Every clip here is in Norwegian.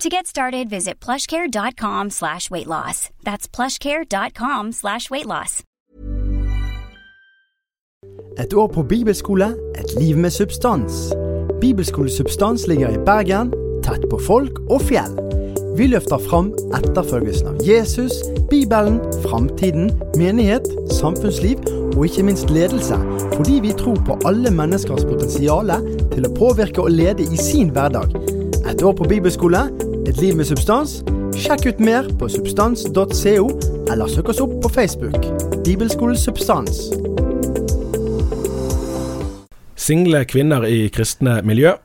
To get started, visit plushcare.com slash weight loss. That's plushcare.com slash weight loss. Et år på bibelskole, et liv med substans. Bibelskole Substans ligger i Bergen, tett på folk og fjell. Vi løfter fram etterfølgelsen av Jesus, Bibelen, framtiden, menighet, samfunnsliv og ikke minst ledelse, fordi vi tror på alle menneskers potensial til å påvirke og lede i sin hverdag. Et år på bibelskole, et liv med substans. Sjekk ut mer på substans.co, eller søk oss opp på Facebook. Bibelskolen Substans. Single kvinner i kristne miljø,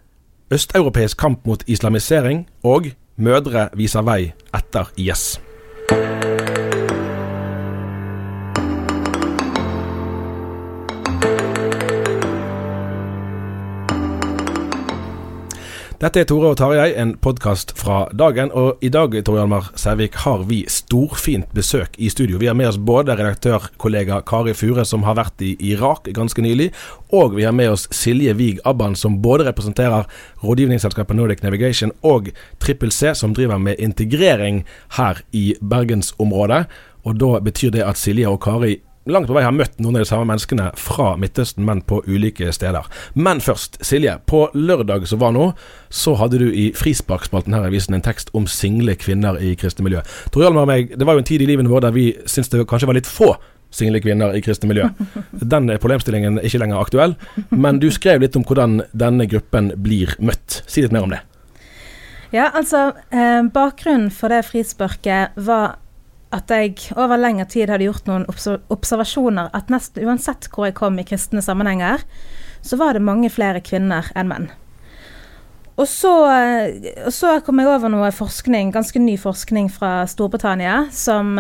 østeuropeisk kamp mot islamisering og mødre viser vei etter IS. Dette er Tore og Tarjei, en podkast fra dagen. Og i dag Tor Hjalmar Sævik, har vi storfint besøk i studio. Vi har med oss både redaktørkollega Kari Fure, som har vært i Irak ganske nylig, og vi har med oss Silje Wiig Abban, som både representerer rådgivningsselskapet Nordic Navigation og Trippel C, som driver med integrering her i bergensområdet. Og da betyr det at Silje og Kari langt på vei har møtt noen av de samme menneskene fra Midtøsten, men på ulike steder. Men først, Silje. På lørdag som var nå, så hadde du i Frisparkspalten her i avisen en tekst om single kvinner i kristne miljø. Tor Hjalmar og meg, det var jo en tid i livet vårt der vi syntes det kanskje var litt få single kvinner i kristne miljø. Den problemstillingen er ikke lenger aktuell, men du skrev litt om hvordan denne gruppen blir møtt. Si litt mer om det. Ja, altså eh, Bakgrunnen for det frisparket var at jeg over lengre tid hadde gjort noen observasjoner at nesten uansett hvor jeg kom i kristne sammenhenger, så var det mange flere kvinner enn menn. Og så, og så kom jeg over noe forskning, ganske ny forskning fra Storbritannia som,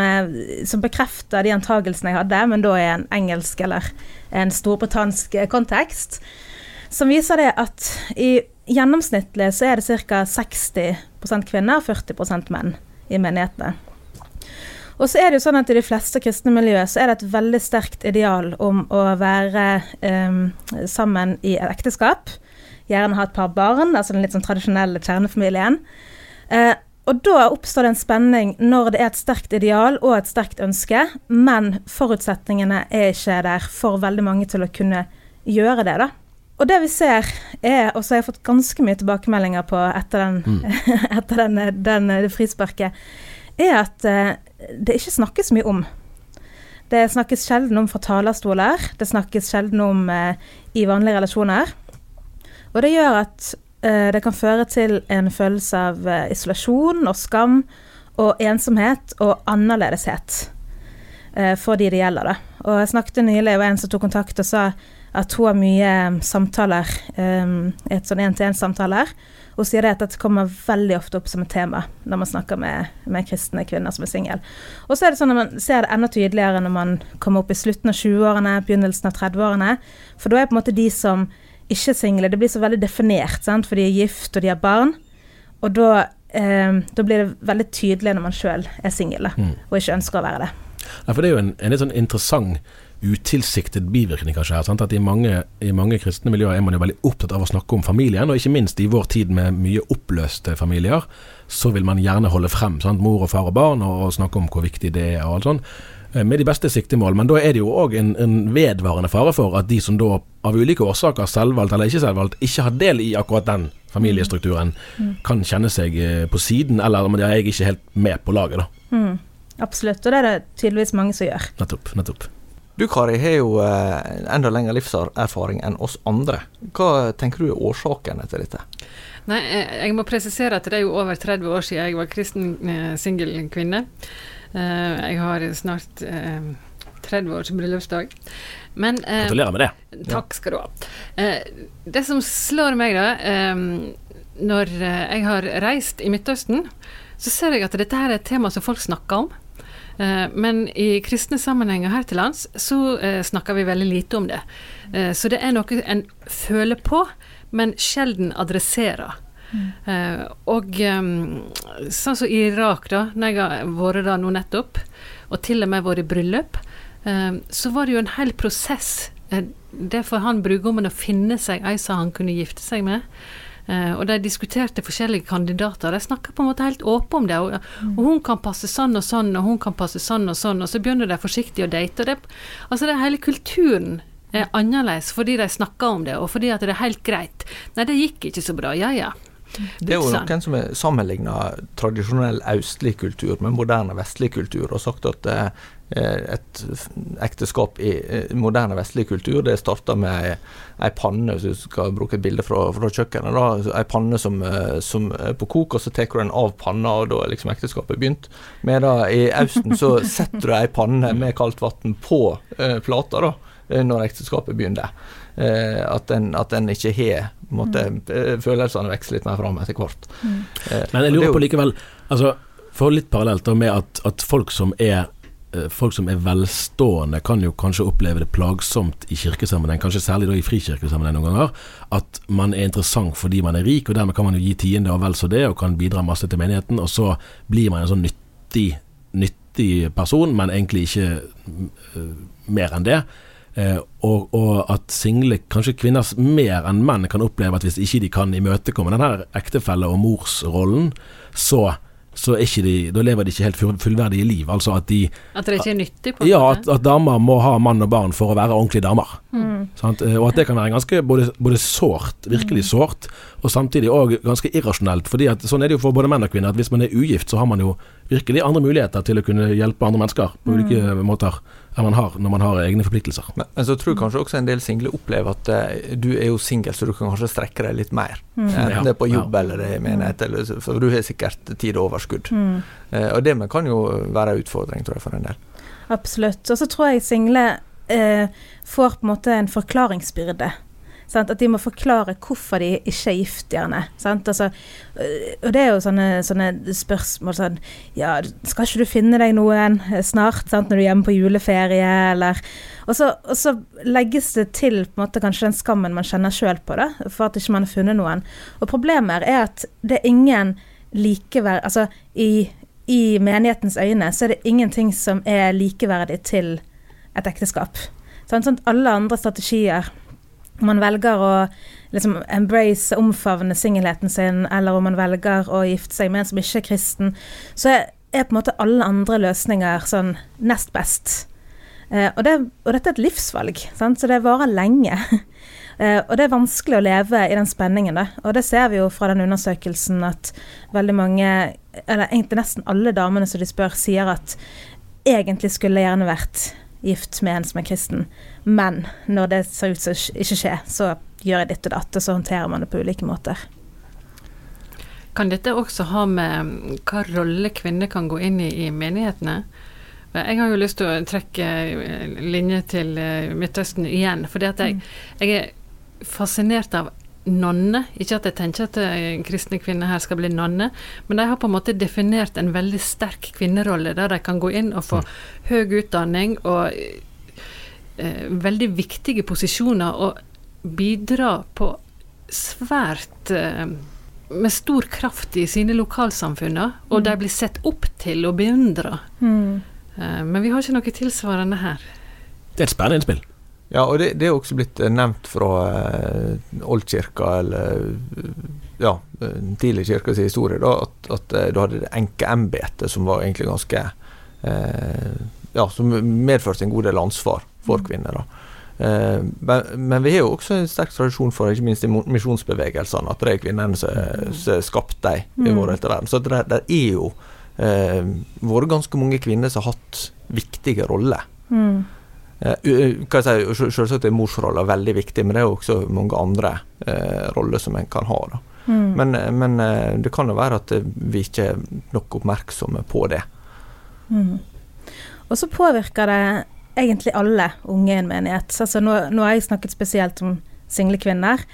som bekrefter de antagelsene jeg hadde, men da i en engelsk eller en storbritansk kontekst. Som viser det at i gjennomsnittlig så er det ca. 60% kvinner, 40% menn i menighetene. Og så er det jo sånn at I de fleste kristne miljøer så er det et veldig sterkt ideal om å være um, sammen i et ekteskap. Gjerne ha et par barn, altså den litt sånn tradisjonelle kjernefamilien. Uh, og da oppstår det en spenning når det er et sterkt ideal og et sterkt ønske, men forutsetningene er ikke der for veldig mange til å kunne gjøre det. da. Og det vi ser, er, og så har jeg fått ganske mye tilbakemeldinger på etter den, mm. etter den, den, det frisparket, er at uh, det ikke snakkes mye om. Det snakkes sjelden om fra talerstoler. Det snakkes sjelden om uh, i vanlige relasjoner. Og det gjør at uh, det kan føre til en følelse av isolasjon og skam og ensomhet og annerledeshet for de det gjelder. Da. Og jeg snakket nylig med en som tok kontakt og sa at hun har mye samtaler, et sånn én-til-én-samtaler, hun sier det at dette kommer veldig ofte opp som et tema når man snakker med, med kristne kvinner som er single. Og så er det sånn at man ser det enda tydeligere når man kommer opp i slutten av 20-årene, begynnelsen av 30-årene. For da er på en måte de som ikke er single, det blir så veldig definert, sant? for de er gift og de har barn. Og da, eh, da blir det veldig tydelig når man sjøl er singel mm. og ikke ønsker å være det. Ja, for det er jo en, en litt sånn interessant utilsiktet bivirkning kanskje her. Sant? At i mange, i mange, kristne miljøer er man jo veldig opptatt av å snakke om familien, og ikke minst i vår tid med mye oppløste familier, så vil man gjerne holde frem sant? mor og far og barn, og, og snakke om hvor viktig det er og alt sånn. Eh, med de beste siktemål, men da er det jo òg en, en, vedvarende fare for at de som da av ulike årsaker, selvvalgt eller ikke selvvalgt, ikke har del i akkurat den familiestrukturen, mm. kan kjenne seg eh, på siden, eller om de er ikke helt med på laget, da. Mm. Absolutt, og det er det tydeligvis mange som gjør. Nettopp. nettopp. Du Kari har jo eh, enda lengre livserfaring enn oss andre. Hva tenker du er årsakene til dette? Nei, Jeg må presisere at det er jo over 30 år siden jeg var kristen eh, singel kvinne. Eh, jeg har snart 30 års bryllupsdag. Men Gratulerer med det. Takk skal du ha. Det som slår meg, da, når jeg har reist i Midtøsten, så ser jeg at dette her er et tema som folk snakker om. Eh, men i kristne sammenhenger her til lands så eh, snakker vi veldig lite om det. Eh, så det er noe en føler på, men sjelden adresserer. Mm. og sånn som i Irak, da, når jeg har vært der nå nettopp, og til og med vært i bryllup, så var det jo en hel prosess. det for han brudgommen å finne seg ei som han kunne gifte seg med. Uh, og de diskuterte forskjellige kandidater. De snakka på en måte helt åpent om det. Og, mm. og, hun kan passe sånn og sånn, og hun kan passe sånn og sånn. Og så begynner de forsiktig å date. Og det, altså det hele kulturen er annerledes fordi de snakker om det, og fordi at det er helt greit. Nei, det gikk ikke så bra. Ja ja. Det er jo noen som har sammenligna tradisjonell østlig kultur med moderne vestlig kultur, og sagt at eh, Eh, et ekteskap i moderne vestlig kultur. Det starta med ei, panne, hvis du skal bruke et bilde fra, fra kjøkkenet. da, Ei panne som, eh, som, er på kok, og så tar du den av panna, og da er liksom ekteskapet begynt. Medan i Austen så setter du ei panne med kaldt vann på eh, plata da, eh, når ekteskapet begynner. Eh, at, den, at en ikke har måtte, Følelsene vokser litt mer fram etter hvert. Mm. Eh, Men jeg lurer på likevel, altså, for litt parallelt da med at, at folk som er Eh, folk som er velstående, kan jo kanskje oppleve det plagsomt i kirkesammenheng, kanskje særlig da i frikirkesammenheng noen ganger, at man er interessant fordi man er rik, og dermed kan man jo gi tiende og vel så det, og kan bidra masse til menigheten, og så blir man en sånn nyttig, nyttig person, men egentlig ikke uh, mer enn det. Uh, og, og, at single, kanskje kvinner mer enn menn, kan oppleve at hvis ikke de kan imøtekomme denne ektefelle- og morsrollen, så så de, da lever de ikke helt fullverdige liv. Altså at de At det ikke er nyttig? på Ja, at, at, damer må ha mann og barn for å være ordentlige damer. Mm. Og at det kan være ganske både, både sårt, virkelig mm. sårt, og samtidig òg ganske irrasjonelt. fordi at sånn er det jo for både menn og kvinner, at hvis man er ugift, så har man jo virkelig andre muligheter til å kunne hjelpe andre mennesker på ulike mm. måter enn man har når man har egne forpliktelser. Men, men så tror jeg kanskje også en del single opplever at uh, du er jo singel, så du kan kanskje strekke deg litt mer. Mm. Enten ja, det er på jobb ja. eller det er menighet, eller, for du har sikkert tid og overskudd. Mm. Uh, og det kan jo være en utfordring, tror jeg, for en del. Absolutt. Og så tror jeg single uh, får på en måte en forklaringsbyrde. Sant? At de må forklare hvorfor de ikke er gift, gjerne. Altså, øh, og det er jo sånne, sånne spørsmål sånn Ja, skal ikke du finne deg noen snart, sant? når du er hjemme på juleferie, eller og så, og så, legges det til på en måte kanskje den skammen man kjenner sjøl på, det, for at ikke man har funnet noen. Og problemet er at det er ingen likeverd... Altså, i, i menighetens øyne så er det ingenting som er likeverdig til et ekteskap. Sånn, sånn, alle andre strategier man velger å liksom embrace, omfavne singelheten sin, eller om man velger å gifte seg med en som ikke er kristen, så er, er på en måte alle andre løsninger sånn nest best. Eh, og, det, og, dette er et livsvalg, sant? så det varer lenge. eh, og det er vanskelig å leve i den spenningen, da. Og det ser vi jo fra den undersøkelsen at veldig mange, eller egentlig nesten alle damene som de spør, sier at egentlig skulle gjerne vært gift med en som er kristen. Men når det ser ut som ikke skjer, så gjør jeg ditt og datt, og så håndterer man det på ulike måter. Kan dette også ha med hva rolle kvinner kan gå inn i i menighetene? Jeg har jo lyst til å trekke linje til eh, Midtøsten igjen. For jeg, mm. jeg er fascinert av nonne. Ikke at jeg tenker at eh, kristne kvinner her skal bli nonne, men de har på en måte definert en veldig sterk kvinnerolle, der de kan gå inn og få mm. høy utdanning og eh, veldig viktige posisjoner og bidra på svært eh, med stor kraft i sine lokalsamfunn, og mm. de blir sett opp til og beundra. Mm. Eh, men vi har ikke noe tilsvarende her. Det er et spennende innspill. Ja, og det, det er også blitt eh, nevnt fra eh, oldkirka, eller ja, tidlig kirkas historie, da, at, at du hadde det enkeembetet som var egentlig ganske eh, Ja, som medførte en god del ansvar for mm. kvinner. da. Eh, men, men, vi har jo også en sterk tradisjon for, ikke minst i misjonsbevegelsene, at det er kvinnene som har skapt dem i mm. vår del verden. Så det, det er jo eh, vært ganske mange kvinner som har hatt viktige roller. Mm. Eh, hva jeg si, Selvsagt er morsrolla veldig viktig, men det er også mange andre eh, roller som en kan ha. Mm. Men, men, eh, det kan jo være at vi ikke er nok oppmerksomme på det. Mm. Og så påvirker det egentlig alle unge i en menighet. Altså nå, nå, har jeg snakket spesielt om single kvinner.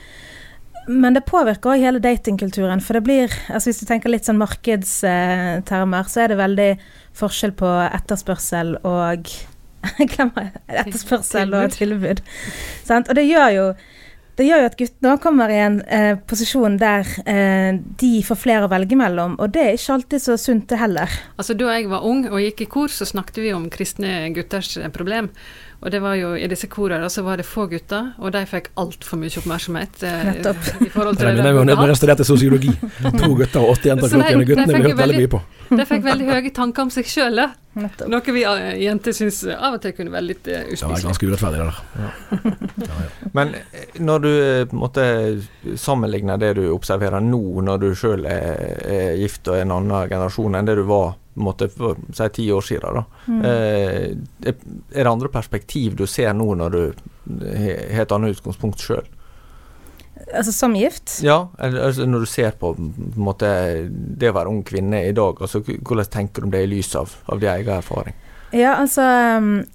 Men det påvirker òg hele datingkulturen. For det blir altså Hvis du tenker litt sånn markedstermer, så er det veldig forskjell på etterspørsel og etterspørsel og tilbud. Og det gjør jo det gjør jo at guttene kommer i en eh, posisjon der eh, de får flere å velge mellom, og det er ikke alltid så sunt, det heller. Altså Da jeg var ung og gikk i kor, så snakket vi om kristne gutters eh, problem. Og det var jo i disse korene så var det få gutter, og de fikk altfor mye oppmerksomhet. Eh, Nettopp. I forhold til det, det, det restaurerte sosiologi. To gutter og åtte jenter klokken. Guttene ble hørt veldig mye på. De fikk veldig høye tanker om seg sjøl, noe vi uh, jenter syns av og til kunne være litt uh, uspiselig. Det var ganske urettferdig, det der. Ja. ja, ja. Men når du måtte sammenligne det du observerer nå, når du sjøl er, er, gift og er en annen generasjon enn det du var måte, for si ti år siden. Da. Mm. Eh, er det andre perspektiv du ser nå når du har et annet utgangspunkt sjøl? Altså som gift? Ja, altså når du ser på, på måte, det å være ung kvinne i dag. Altså, hvordan tenker du om det i lys av, av din egen erfaring? Ja, altså um,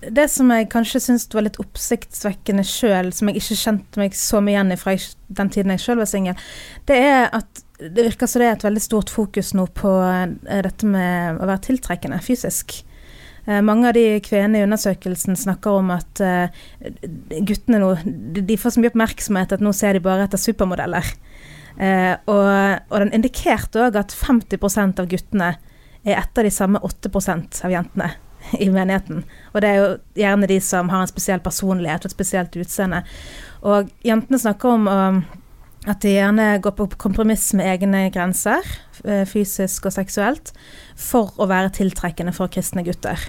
Det som jeg kanskje syns var litt oppsiktsvekkende sjøl, som jeg ikke kjente meg så mye igjen i fra den tiden jeg sjøl var singel, det er at det virker som det er et veldig stort fokus nå på eh, dette med å være tiltrekkende fysisk. Eh, mange av de kvinnene i undersøkelsen snakker om at uh, guttene nå de får så mye oppmerksomhet at nå ser de bare etter supermodeller. Uh, og, og, den indikerte òg at 50% av guttene er etter de samme 8% av jentene i menigheten. Og det er jo gjerne de som har en spesiell personlighet og et spesielt utseende. Og jentene snakker om um, at de gjerne går på kompromiss med egne grenser, eh, fysisk og seksuelt, for å være tiltrekkende for kristne gutter.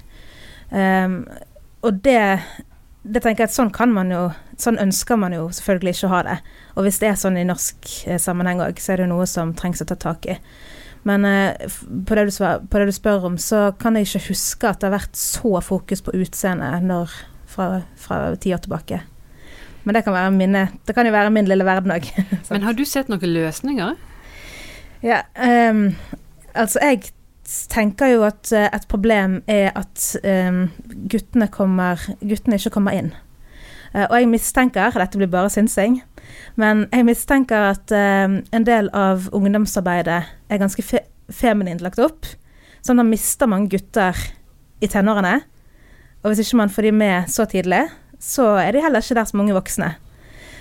Um, og det, det tenker jeg at sånn kan man jo Sånn ønsker man jo selvfølgelig ikke å ha det. Og hvis det er sånn i norsk eh, sammenheng òg, så er det noe som trengs å ta tak i. Men eh, på, det svar, på, det du spør om, så kan jeg ikke huske at det har vært så fokus på utseendet fra, fra ti år tilbake. Men det kan, være mine, det kan jo være min lille verden òg. Men har du sett noen løsninger? Ja, um, altså jeg tenker jo at uh, et problem er at um, guttene, kommer, guttene ikke kommer inn. Uh, og jeg mistenker, dette blir bare synsing, men jeg mistenker at uh, en del av ungdomsarbeidet er ganske fe feminint lagt opp. Sånn at man mister mange gutter i tenårene. Og hvis ikke man får de med så tidlig, så er de heller ikke der som unge voksne.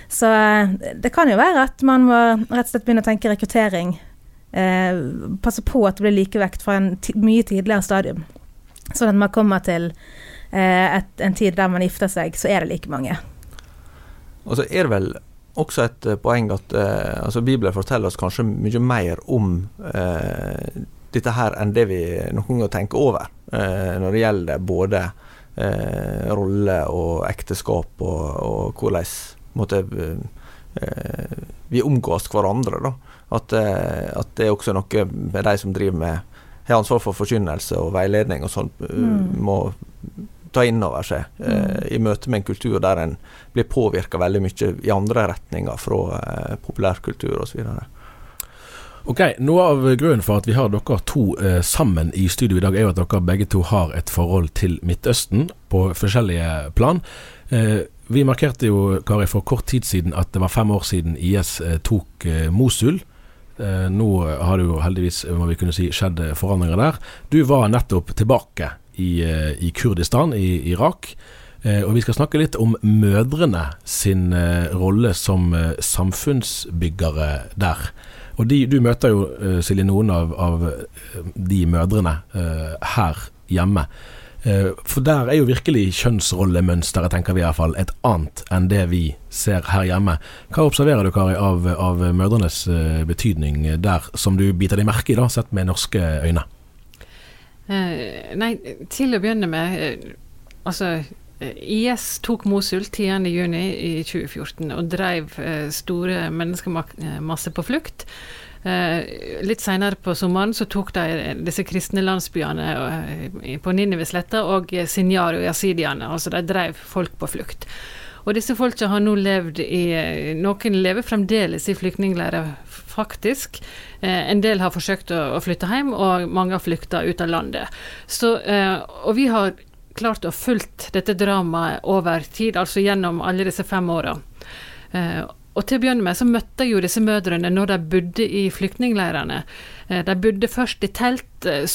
Så eh, det kan jo være at man må rett og slett begynne å tenke rekruttering. Eh, passe på at det blir likevekt fra en mye tidligere stadium. Sånn at man kommer til eh, et, en tid der man gifter seg, så er det like mange. Og så er det vel også et uh, poeng at eh, altså Bibelen forteller oss kanskje mye mer om eh, dette her enn det vi noen ganger tenker over, når det gjelder både eh, rolle og ekteskap og, og hvordan måtte, eh, vi omgås hverandre. Da. At, eh, at, det er også noe med de som driver med har ansvar for forkynnelse og veiledning og sånn, mm. må ta inn over seg eh, mm. i møte med en kultur der en blir påvirka veldig mye i andre retninger fra eh, populærkultur osv. Ok, Noe av grunnen for at vi har dere to eh, sammen i studio i dag, er jo at dere begge to har et forhold til Midtøsten på forskjellige plan. Eh, vi markerte jo, Kari, for kort tid siden at det var fem år siden IS eh, tok eh, Mosul. Eh, nå har det jo heldigvis må vi kunne si, skjedd forandringer der. Du var nettopp tilbake i, eh, i Kurdistan i Irak. og vi skal snakke litt om mødrene sin rolle som samfunnsbyggere der. Og de, Du møter jo, Silje, noen av, av, de mødrene her hjemme. Eh, for der er jo virkelig kjønnsrollemønsteret, tenker vi i hvert fall, et annet enn det vi ser her hjemme. Hva observerer du, Kari, av, av mødrenes eh, betydning der, som du biter deg merke i, da, sett med norske øyne? Uh, nei, til å begynne med, altså IS tok Mosul 10.6 i 2014 og drev store menneskemasser på flukt. Eh, litt seinere på sommeren så tok de disse kristne landsbyene eh, på Ninivesletta og Sinjar og jasidiene. Altså de drev folk på flukt. Og disse folka har nå levd i Noen lever fremdeles i flyktningleirer, faktisk. Eh, en del har forsøkt å, flytte hjem, og mange har flykta ut av landet. Så, eh, og vi har klart å fulgt dette dramaet over tid, altså gjennom alle disse fem åra. Eh, og til å begynne med så møtte jeg jo disse mødrene når de bodde i flyktningleirene. Eh, de bodde først i telt, eh,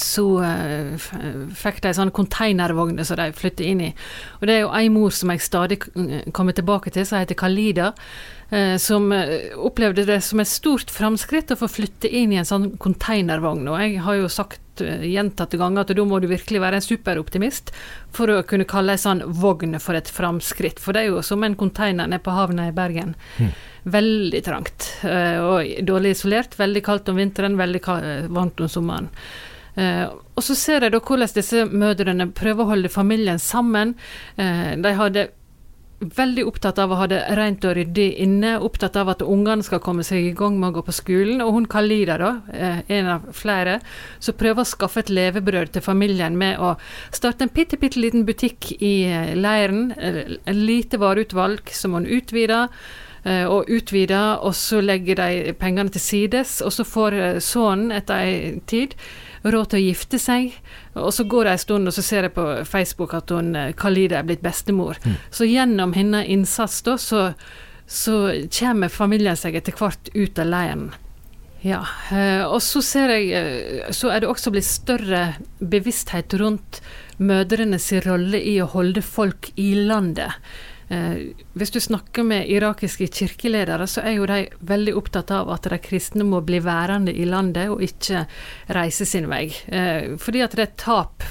så uh, fikk de sånne containervogner som de flyttet inn i. Og det er jo ei mor som jeg stadig kommer tilbake til, som heter Kalida. uh, som eh, opplevde det som et stort framskritt å få flytte inn i en sånn containervogn. Og jeg har jo sagt uh, gjentatte ganger at da må du virkelig være en superoptimist for å kunne kalle ei sånn vogn for et framskritt. For det er jo som en container nede på havna i Bergen. Mm. Veldig trangt og dårlig isolert. Veldig kaldt om vinteren, veldig varmt om sommeren. Uh, og så ser jeg da hvordan disse mødrene prøver å holde familien sammen. Uh, de hadde veldig opptatt av å ha det rent og ryddig inne, opptatt av at ungene skal komme seg i gang med å gå på skolen. Og hun Kalida, da, eh, en av flere, som prøver å skaffe et levebrød til familien med å starte en bitte, bitte liten butikk i eh, leiren. En lite vareutvalg som hun utvider eh, og utvider, og så legger de pengene til sides. Og så får sønnen etter ei tid råd til å gifte seg. Og så går det en stund, og så ser jeg på Facebook at hun eh, Khalida er blitt bestemor. Mm. Så gjennom hennes innsats da, så, så kommer familien seg etter hvert ut av leiren. Ja, eh, og så ser jeg eh, Så er det også blitt større bevissthet rundt mødrenes rolle i å holde folk i landet. Eh, hvis du snakker med irakiske kirkeledere, så er jo de veldig opptatt av at de kristne må bli værende i landet og ikke reise sin vei. Eh, fordi at det er tap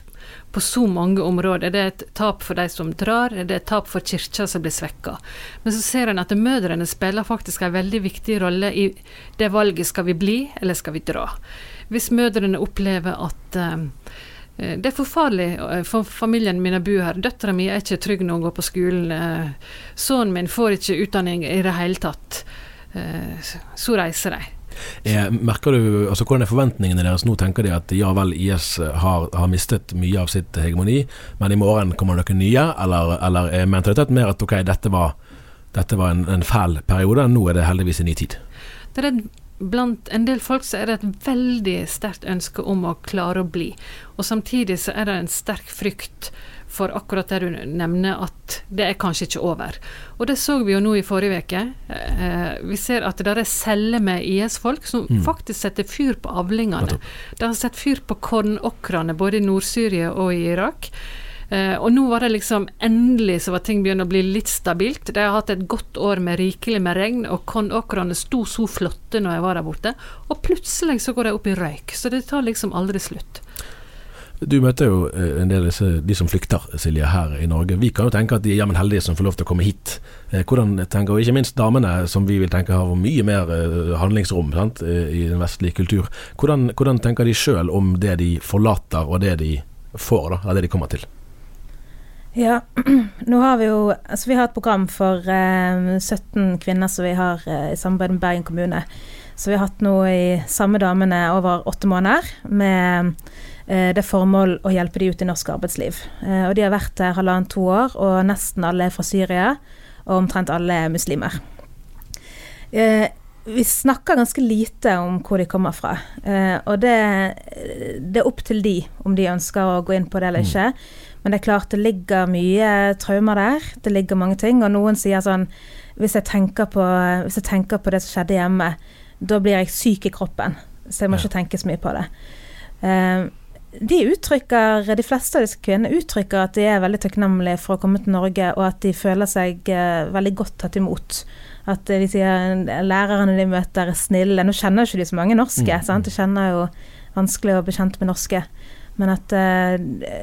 på så mange områder. Det er et tap for de som drar, det er et tap for kirka som blir svekka. Men så ser en at mødrene spiller faktisk en veldig viktig rolle i det valget skal vi bli, eller skal vi dra. Hvis mødrene opplever at eh, det er forferdelig farlig for familien min å bo her. Døtra mi er ikke trygg når hun går på skolen. Eh, sønnen min får ikke utdanning i det hele tatt. Så reiser de. Eh, merker du, altså Hvordan er forventningene deres nå? Tenker de at ja vel, IS har, har mistet mye av sitt hegemoni, men i morgen kommer det noen nye? Eller, eller er mentaliteten mer at ok, dette var, dette var en, en fæl periode, nå er det heldigvis en ny tid? Det er en blant en del folk så er det et veldig sterkt ønske om å klare å bli. Og samtidig så er det en sterk frykt for akkurat det du nevner, at det er kanskje ikke over. Og det så vi jo nå i forrige uke. Eh, vi ser at det er celler med IS-folk som mm. faktisk setter fyr på avlingene. De har satt fyr på kornåkrene både i Nord-Syria og i Irak. Uh, og nå var det liksom endelig så var ting begynt å bli litt stabilt. De har hatt et godt år med rikelig med regn, og kornåkrene sto så flotte når jeg var der borte. Og plutselig så går de opp i røyk. Så det tar liksom aldri slutt. Du møter jo eh, en del av de som flykter, Silje, her i Norge. Vi kan jo tenke at de er jammen heldige som får lov til å komme hit. Eh, hvordan tenker, og Ikke minst damene, som vi vil tenke har mye mer handlingsrom sant, i den vestlige kultur. Hvordan, hvordan tenker de sjøl om det de forlater, og det de får, da, av det de kommer til? Ja, nå har vi jo Altså vi har et program for eh, 17 kvinner som vi har eh, i samarbeid med Bergen kommune. Så vi har hatt nå i samme damene over åtte måneder med eh, det formål å hjelpe de ut i norsk arbeidsliv. Eh, og de har vært der halvannet to år, og nesten alle er fra Syria, og omtrent alle er muslimer. Eh, vi snakker ganske lite om hvor de kommer fra. Eh, og det, det, er opp til de om de ønsker å gå inn på det eller mm. ikke. Men det er klart det ligger mye traumer der. Det ligger mange ting. Og noen sier sånn Hvis jeg tenker på, jeg tenker på det som skjedde hjemme, da blir jeg syk i kroppen. Så jeg må ja. ikke tenke så mye på det. Uh, de uttrykker, de fleste av disse kvinnene uttrykker at de er veldig takknemlige for å komme til Norge, og at de føler seg uh, veldig godt tatt imot. At de sier lærerne de møter er snille. Nå kjenner ikke de så mange norske, mm. sant. De kjenner jo vanskelig å bli kjent med norske. Men at eh,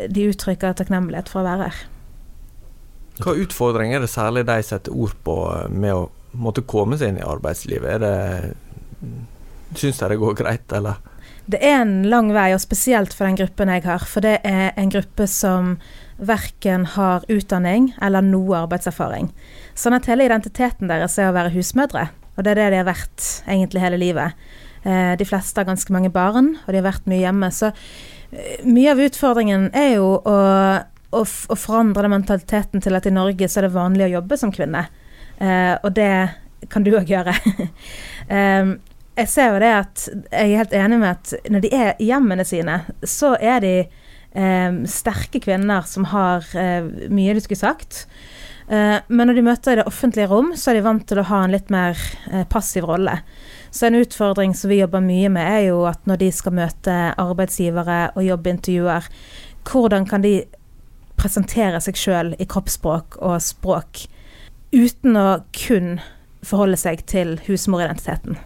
de uttrykker takknemlighet for å være her. Hva utfordringer er det særlig de setter ord på eh, med å måtte komme seg inn i arbeidslivet? Er det Syns de det går greit, eller? Det er en lang vei, og spesielt for den gruppen jeg har. For det er en gruppe som verken har utdanning eller noe arbeidserfaring. Sånn at hele identiteten deres er å være husmødre. Og det er det de har vært egentlig hele livet. Eh, de fleste har ganske mange barn, og de har vært mye hjemme. Så mye av utfordringen er jo å, å, å forandre den mentaliteten til at i Norge så er det vanlig å jobbe som kvinne. Eh, og det kan du òg gjøre. um, jeg ser jo det at jeg er helt enig med at når de er i hjemmene sine, så er de eh, sterke kvinner som har eh, mye de skulle sagt. Eh, men når de møter i det offentlige rom, så er de vant til å ha en litt mer eh, passiv rolle. Så en utfordring som vi jobber mye med, er jo at når de skal møte arbeidsgivere og jobbintervjuer, hvordan kan de presentere seg sjøl i kroppsspråk og språk uten å kun forholde seg til husmoridentiteten?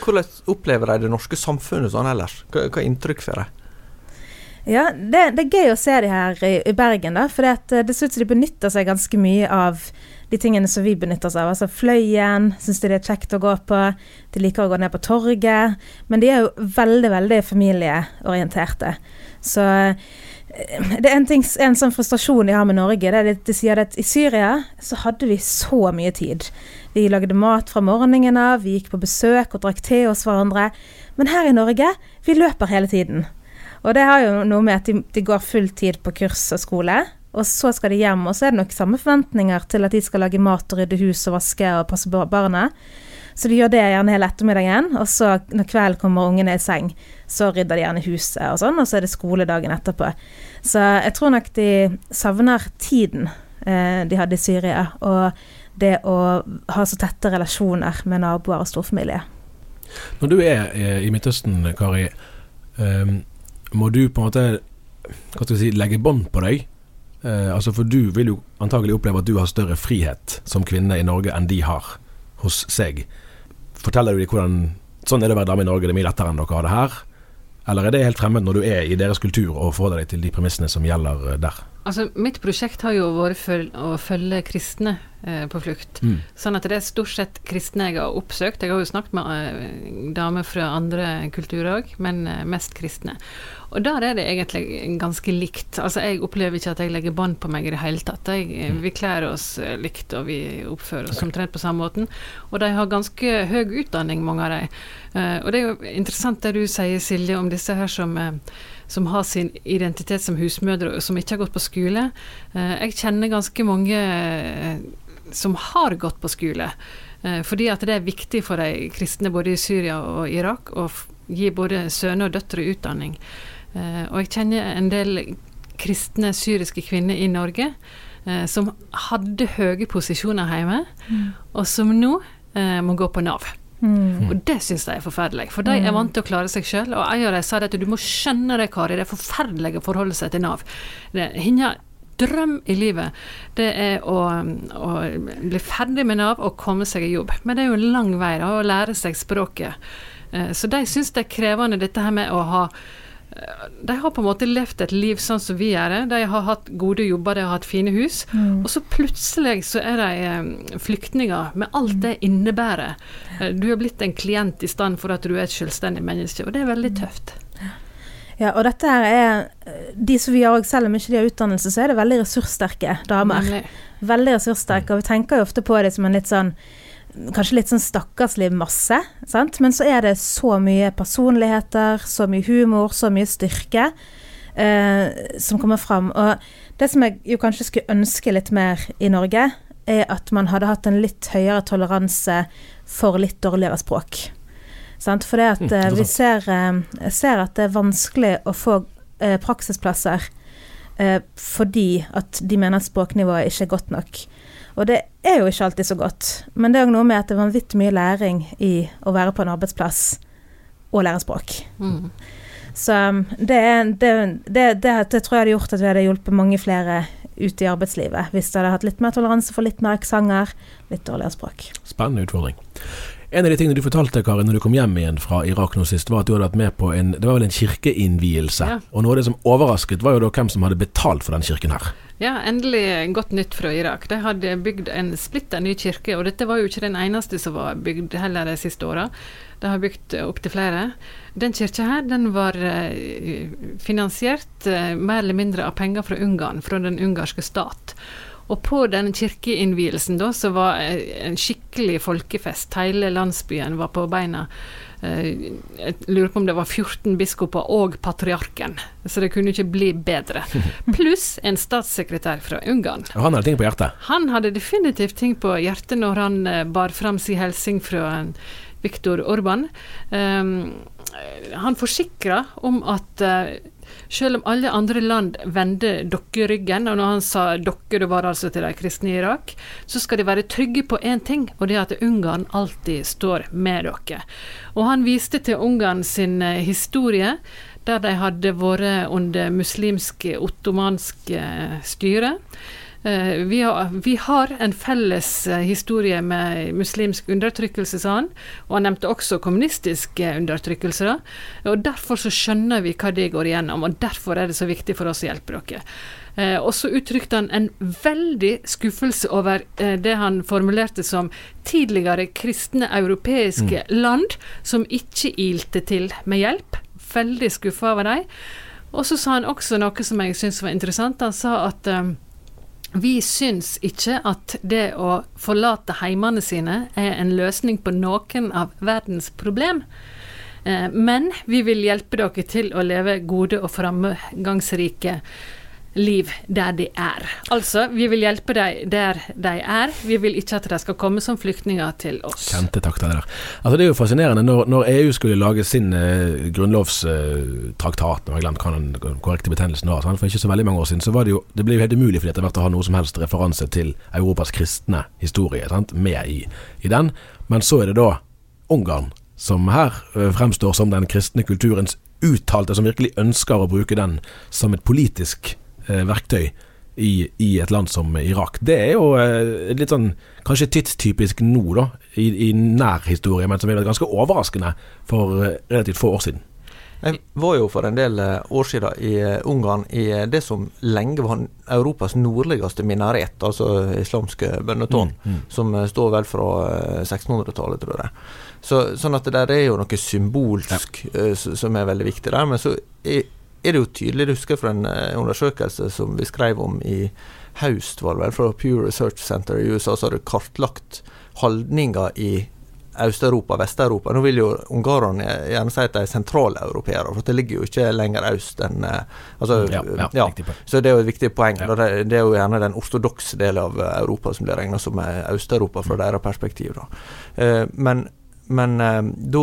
Hvordan opplever de det norske samfunnet sånn ellers? Hva, hva inntrykk får de? Ja, det, det, er gøy å se de her i, i Bergen, da. For det, det ser ut som de benytter seg ganske mye av de tingene som vi benytter oss av. Altså Fløyen syns de det er kjekt å gå på. De liker å gå ned på torget. Men de er jo veldig, veldig familieorienterte. Så eh, det er en, ting, en sånn frustrasjon de har med Norge. Det er at de sier at i Syria så hadde vi så mye tid. Vi lagde mat fra morgenen av, vi gikk på besøk og drakk te hos hverandre. Men her i Norge, vi løper hele tiden. Og det har jo noe med at de, de går full tid på kurs og skole. Og så skal de hjem, og så er det nok samme forventninger til at de skal lage mat og rydde hus og vaske og passe på barna. Så de gjør det gjerne hele ettermiddagen, og så når kvelden kommer ungene i seng, så rydder de gjerne huset og sånn, og så er det skoledagen etterpå. Så jeg tror nok de savner tiden eh, de hadde i Syria. og det å ha så tette relasjoner med naboer og storfamilie. Når du er eh, i Midtøsten, Kari, um, må du på en måte hva skal si, legge bånd på deg? Eh, altså For du vil jo antagelig oppleve at du har større frihet som kvinne i Norge enn de har hos seg. Forteller du dem hvordan sånn er det å være dame i Norge, det er mye lettere enn dere har det her? Eller er det helt fremmed når du er i deres kultur og forholder deg til de premissene som gjelder der? Altså, Mitt prosjekt har jo vært å følge kristne eh, på flukt. Mm. Sånn at det er stort sett kristne jeg har oppsøkt. Jeg har jo snakket med eh, damer fra andre kulturer òg, men eh, mest kristne. Og der er det egentlig ganske likt. Altså, jeg opplever ikke at jeg legger bånd på meg i det hele tatt. Jeg, eh, mm. Vi kler oss eh, likt, og vi oppfører oss omtrent på samme måten. Og de har ganske høy utdanning, mange av dem. Eh, og det er jo interessant det du sier, Silje, om disse her som som har sin identitet som husmødre, og som ikke har gått på skole. Eh, jeg kjenner ganske mange eh, som har gått på skole. Eh, fordi at det er viktig for de kristne både i Syria og Irak å gi både sønner og døtre utdanning. Og jeg kjenner en del kristne syriske kvinner i Norge som hadde høye posisjoner hjemme, mm. og som nå må gå på Nav. Mm. Og det syns de er forferdelig, for de er mm. vant til å klare seg sjøl. Og en av dem sa at du må skjønne det, Kari, det er forferdelig å forholde seg til Nav. henne drøm i livet, det er å, å, bli ferdig med Nav og komme seg i jobb. Men det er jo en lang vei da, å lære seg språket. Eh, så de syns det er krevende dette her med å ha de har på en måte levd et liv sånn som vi gjør det. De har hatt gode jobber, de har hatt fine hus. Mm. Og så plutselig så er de eh, flyktninger med alt det innebærer. Eh, du er blitt en klient i stand for at du er et selvstendig menneske, og det er veldig tøft. Ja, og dette her er eh, De som vi har òg, selv om ikke de har utdannelse, så er det veldig ressurssterke damer. Veldig ressurssterke, og vi tenker jo ofte på det som en litt sånn kanskje litt sånn stakkarslig masse, sant? men så er det så mye personligheter, så mye humor, så mye styrke eh, som kommer fram. Og det som jeg jo kanskje skulle ønske litt mer i Norge, er at man hadde hatt en litt høyere toleranse for litt dårligere språk. Sant? For det at mm, eh, vi ser, eh, ser, at det er vanskelig å få eh, praksisplasser eh, fordi at de mener at språknivået ikke er godt nok. Og det er jo ikke alltid så godt. Men det er òg noe med at det er vanvittig mye læring i å være på en arbeidsplass og lære språk. Mm. Så um, det, det, det, det, tror jeg hadde gjort at vi hadde hjulpet mange flere ut i arbeidslivet. Hvis det hadde hatt litt mer toleranse for litt mer aksenter, litt dårligere språk. Spennende utfordring. En av de tingene du fortalte, Karin, når du kom hjem igjen fra Irak nå sist, var at du hadde vært med på en Det var vel en kirkeinnvielse. Ja. Og noe av det som overrasket, var jo da hvem som hadde betalt for den kirken her. Ja, endelig godt nytt fra Irak. De hadde bygd en splitter ny kirke, og dette var jo ikke den eneste som var bygd heller de siste åra. De har bygd opptil flere. Den kirka her, den var eh, finansiert eh, mer eller mindre av penger fra Ungarn, fra den ungarske stat. Og på den kirkeinnvielsen da, så var eh, en skikkelig folkefest. Hele landsbyen var på beina. Eh, jeg lurer på om det var 14 biskoper og patriarken, så det kunne ikke bli bedre. Pluss en statssekretær fra Ungarn. Og han hadde ting på hjertet. Han hadde definitivt ting på hjertet når han eh, bar fram sin hilsen fra Viktor Orban. Um, han forsikra om at selv om alle andre land vender dere ryggen, og når han sa dere, det var altså til de kristne i Irak, så skal de være trygge på én ting, og det er at Ungarn alltid står med dere. Og han viste til Ungarn sin uh, historie, der de hadde vært under muslimsk ottomansk uh, styre. Uh, vi, har, vi, har, en felles uh, historie med muslimsk undertrykkelse, sa han. Og han nevnte også kommunistisk uh, undertrykkelse. Da. Og Derfor så skjønner vi hva det går igjennom, og derfor er det så viktig for oss å hjelpe dere. og så uttrykte han en veldig skuffelse over det han formulerte som tidligere kristne europeiske mm. land som ikke ilte til med hjelp. Veldig skuffa over dem. Og så sa han også noe som jeg syns var interessant. Han sa at vi syns ikke at det å forlate heimene sine er en løsning på noen av verdens problem. Eh, men vi vil hjelpe dere til å leve gode og framgangsrike liv der de er. Altså, vi vil hjelpe dem der de er. Vi vil ikke at de skal komme som flyktninger til oss. Kjente takter der. Altså, det er jo fascinerende. Når, når EU skulle lage sin eh, grunnlovstraktat, nå jeg glemt hva den korrekte betegnelsen var, for ikke så veldig mange år siden, så var det jo Det ble jo helt umulig for etter hvert å ha noe som helst referanse til Europas kristne historie sant, med i, i den. Men så er det da Ungarn som her uh, fremstår som den kristne kulturens uttalte, som virkelig ønsker å bruke den som et politisk eh, verktøy i, i, et land som Irak. Det er jo eh, litt sånn kanskje tidstypisk nå, da, i, i nær historie, men som er ganske overraskende for eh, relativt få år siden. Jeg var jo for en del eh, år siden i eh, Ungarn i eh, det som lenge var Europas nordligste minaret, altså islamske bønnetårn, mm, mm. som står vel fra 1600-tallet, tror jeg. Så, sånn at det der er jo noe symbolsk ja. som er veldig viktig der. Men så er er det jo tydelig, du husker fra en uh, undersøkelse som vi skrev om i høst, var det vel, fra Pure Research Center i USA, så har du kartlagt holdninger i Øst-Europa, Vest-Europa. Nå vil jo ungarerne gjerne si at de er sentraleuropeere, for det ligger jo ikke lenger øst enn uh, altså, ja, ja, ja. Så det er jo et viktig poeng. Det, det, er jo gjerne den ortodokse delen av Europa som blir regna som Øst-Europa fra deres perspektiv. Da. Men men da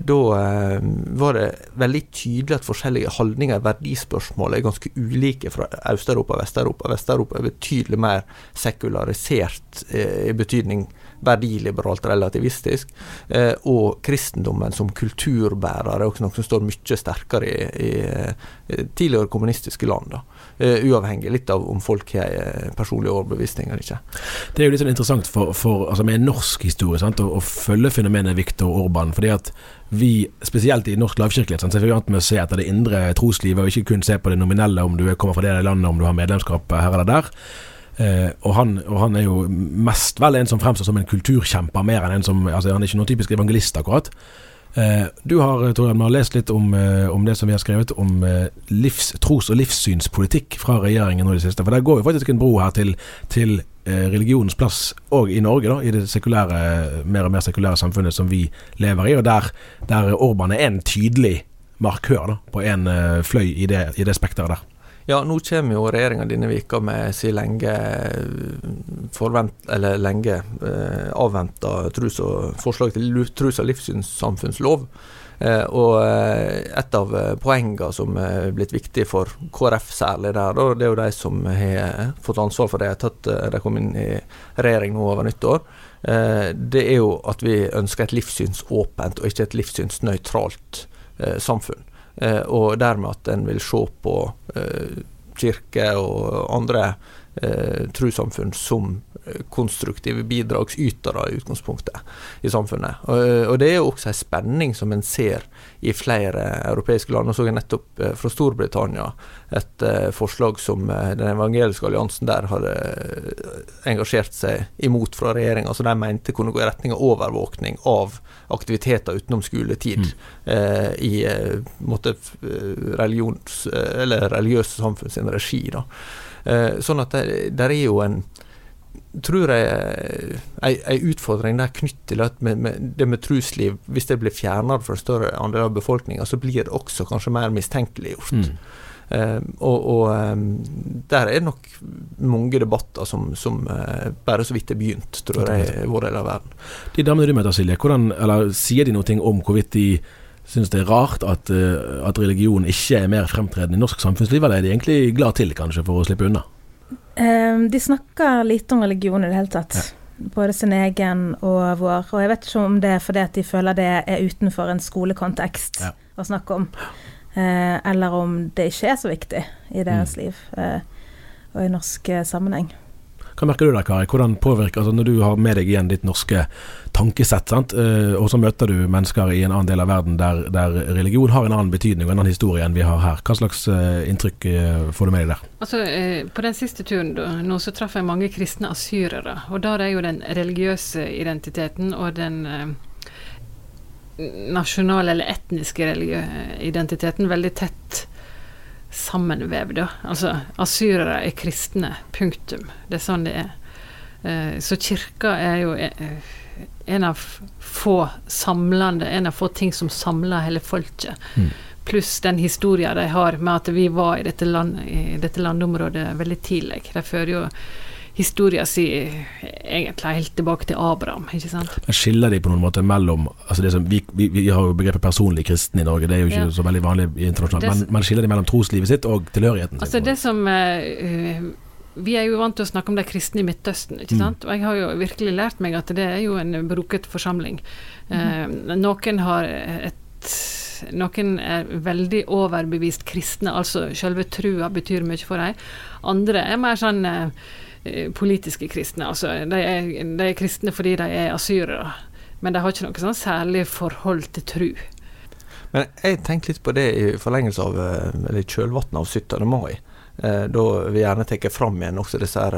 da eh, var det veldig tydelig at forskjellige holdninger i verdispørsmål er ganske ulike fra Øst-Europa og Vest-Europa. Vest-Europa er betydelig mer sekularisert eh, i betydning verdiliberalt relativistisk. Eh, og kristendommen som kulturbærer er også noe som står mye sterkere i, i, tidligere kommunistiske land. da. Uh, uavhengig litt av om folk har uh, personlig overbevisning eller ikke. Det er jo litt sånn interessant for, for, altså med norsk historie sant, å, å følge fenomenet Viktor Orban. fordi at vi, spesielt i norsk lavkirkelighet, så er vi vant med å se etter det indre troslivet, og ikke kun se på det nominelle, om du kommer fra det landet, om du har medlemskap her eller der. Eh, og, han, og, han, er jo mest vel en som fremstår som en kulturkjemper, mer enn en som altså Han er ikke noen typisk evangelist, akkurat. Eh, du har Torian, har lest litt om, eh, om, det som vi har skrevet om eh, livs, tros- og livssynspolitikk fra regjeringen nå i det siste. For der går jo faktisk en bro her til, til Eh, religionens plass òg i Norge, da, i det sekulære, mer og mer sekulære samfunnet som vi lever i, og der, der Orban er en tydelig markør da, på en fløy i det, i det spekteret der. Ja, nå kommer jo regjeringa denne vika med sin lenge forvent, eller lenge eh, avventa forslag til trus- og livssynssamfunnslov. Eh, og eh, et av eh, poengene som er blitt viktig for KrF særlig der, det er jo de som har fått ansvar for det etter at de kom inn i regjering nå over nyttår. Det er jo at vi ønsker et livssynsåpent og ikke et livssynsnøytralt samfunn. Og dermed at en vil se på kirke og andre eh, trossamfunn som eh, konstruktive bidragsytere i utgangspunktet i samfunnet. Og, og, det er jo også en spenning som en ser i flere europeiske land. Nå så jeg nettopp eh, fra Storbritannia et eh, forslag som eh, den evangeliske alliansen der hadde engasjert seg imot fra regjeringa, som de mente kunne gå i retning av overvåkning av aktiviteter utenom skoletid mm. eh, i måte, religions, eller religiøse samfunn sin regi. da. Eh, sånn at det der er jo en tror jeg ei, utfordring der knyttet til at med, med det med trusliv, hvis det blir fjernet fra en større andel av befolkninga, så blir det også kanskje mer mistenkeliggjort. Mm. Uh, og, og um, der er det nok mange debatter som, som uh, bare så vidt er begynt, tror jeg, i vår del av verden. De damene du møter, Silje, hvordan, eller sier de noe om hvorvidt de syns det er rart at, uh, at, religion ikke er mer fremtredende i norsk samfunnsliv, eller er de egentlig glad til, kanskje, for å slippe unna? Um, de snakker lite om religion i det hele tatt. Ja. Både sin egen og vår. Og jeg vet ikke om det er fordi at de føler det er utenfor en skolekontekst ja. å snakke om. Uh, eller om det ikke er så viktig i deres mm. liv uh, og i norsk sammenheng. Hva merker du der, Kari? Hvordan påvirker altså Når du har med deg igjen ditt norske tankesett? Eh, og så møter du mennesker i en annen del av verden der, der, religion har en annen betydning og en annen historie enn vi har her. Hva slags uh, inntrykk uh, får du med deg der? Altså, uh, På den siste turen da, nå så traff jeg mange kristne asyrere. Og der er jo den religiøse identiteten og den nasjonale eller etniske identiteten veldig tett sammenvevd. Altså, asyrere er kristne. Punktum. Det er sånn det er. Eh, så kirka er jo eh, en av få samlende, en av få ting som samler hele folket. Mm. Pluss den historien de har med at vi var i dette, land, i dette landområdet veldig tidlig. De fører jo historia si egentlig helt tilbake til Abraham. ikke sant? Men Skiller de på noen måte mellom altså som, vi, vi, vi, har jo begrepet personlig kristen i Norge, det er jo ikke ja. så veldig vanlig internasjonalt. Men, men, skiller de mellom troslivet sitt og tilhørigheten sin? Altså det som uh, vi er jo vant til å snakke om de kristne i Midtøsten, ikke mm. sant? og jeg har jo virkelig lært meg at det er jo en broket forsamling. Mm. Uh, noen har et noen er veldig overbevist kristne, altså selve trua betyr mye for dem. Andre er mer sånn Eh, politiske kristne. Altså, de er, de er, kristne fordi de er asyrere, men de har ikke noe sånn særlig forhold til tru. Men jeg tenkte litt på det i forlengelse av, eh, eller kjølvannet av 17. mai. Eh, da vi gjerne tar fram igjen også disse her,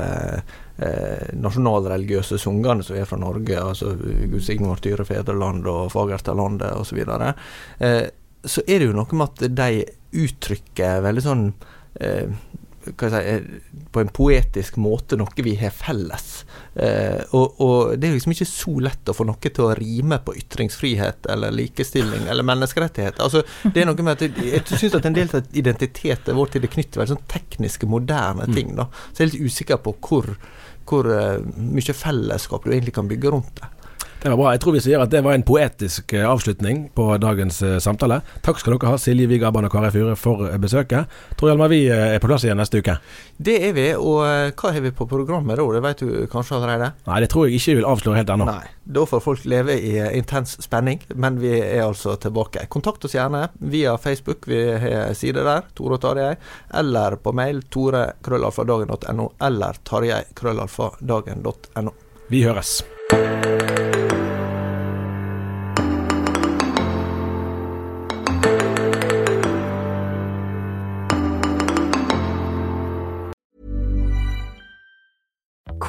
eh, nasjonalreligiøse sungene som er fra Norge, altså Gud signe vårt dyre fedreland og Fagert er landet osv. Så, eh, så er det jo noe med at de uttrykker veldig sånn eh, si, eh, på en poetisk måte noe vi har felles. Eh, og, og, det er liksom ikke så lett å få noe til å rime på ytringsfrihet eller likestilling eller menneskerettigheter. Altså, det er noe med at Jeg, jeg syns at en del av identiteten vår til det knytter veldig sånn tekniske, moderne mm. ting. da. Så jeg er litt usikker på hvor, hvor uh, mye fellesskap du egentlig kan bygge rundt det. Det var bra. Jeg tror vi sier at det var en poetisk eh, avslutning på dagens eh, samtale. Takk skal dere ha, Silje Vig Abban og Kari Fure, for eh, besøket. Tror Hjalmar vi er på plass igjen neste uke. Det er vi, og hva har vi på programmet da? Det vet du kanskje allerede? Nei, det tror jeg ikke vi vil avsløre helt ennå. Nei, Da får folk leve i intens spenning, men vi er altså tilbake. Kontakt oss gjerne via Facebook, vi har side der, Tore og Tarjei, eller på mail tore.krøllalfadagen.no, eller tarjei.krøllalfadagen.no. Vi høres.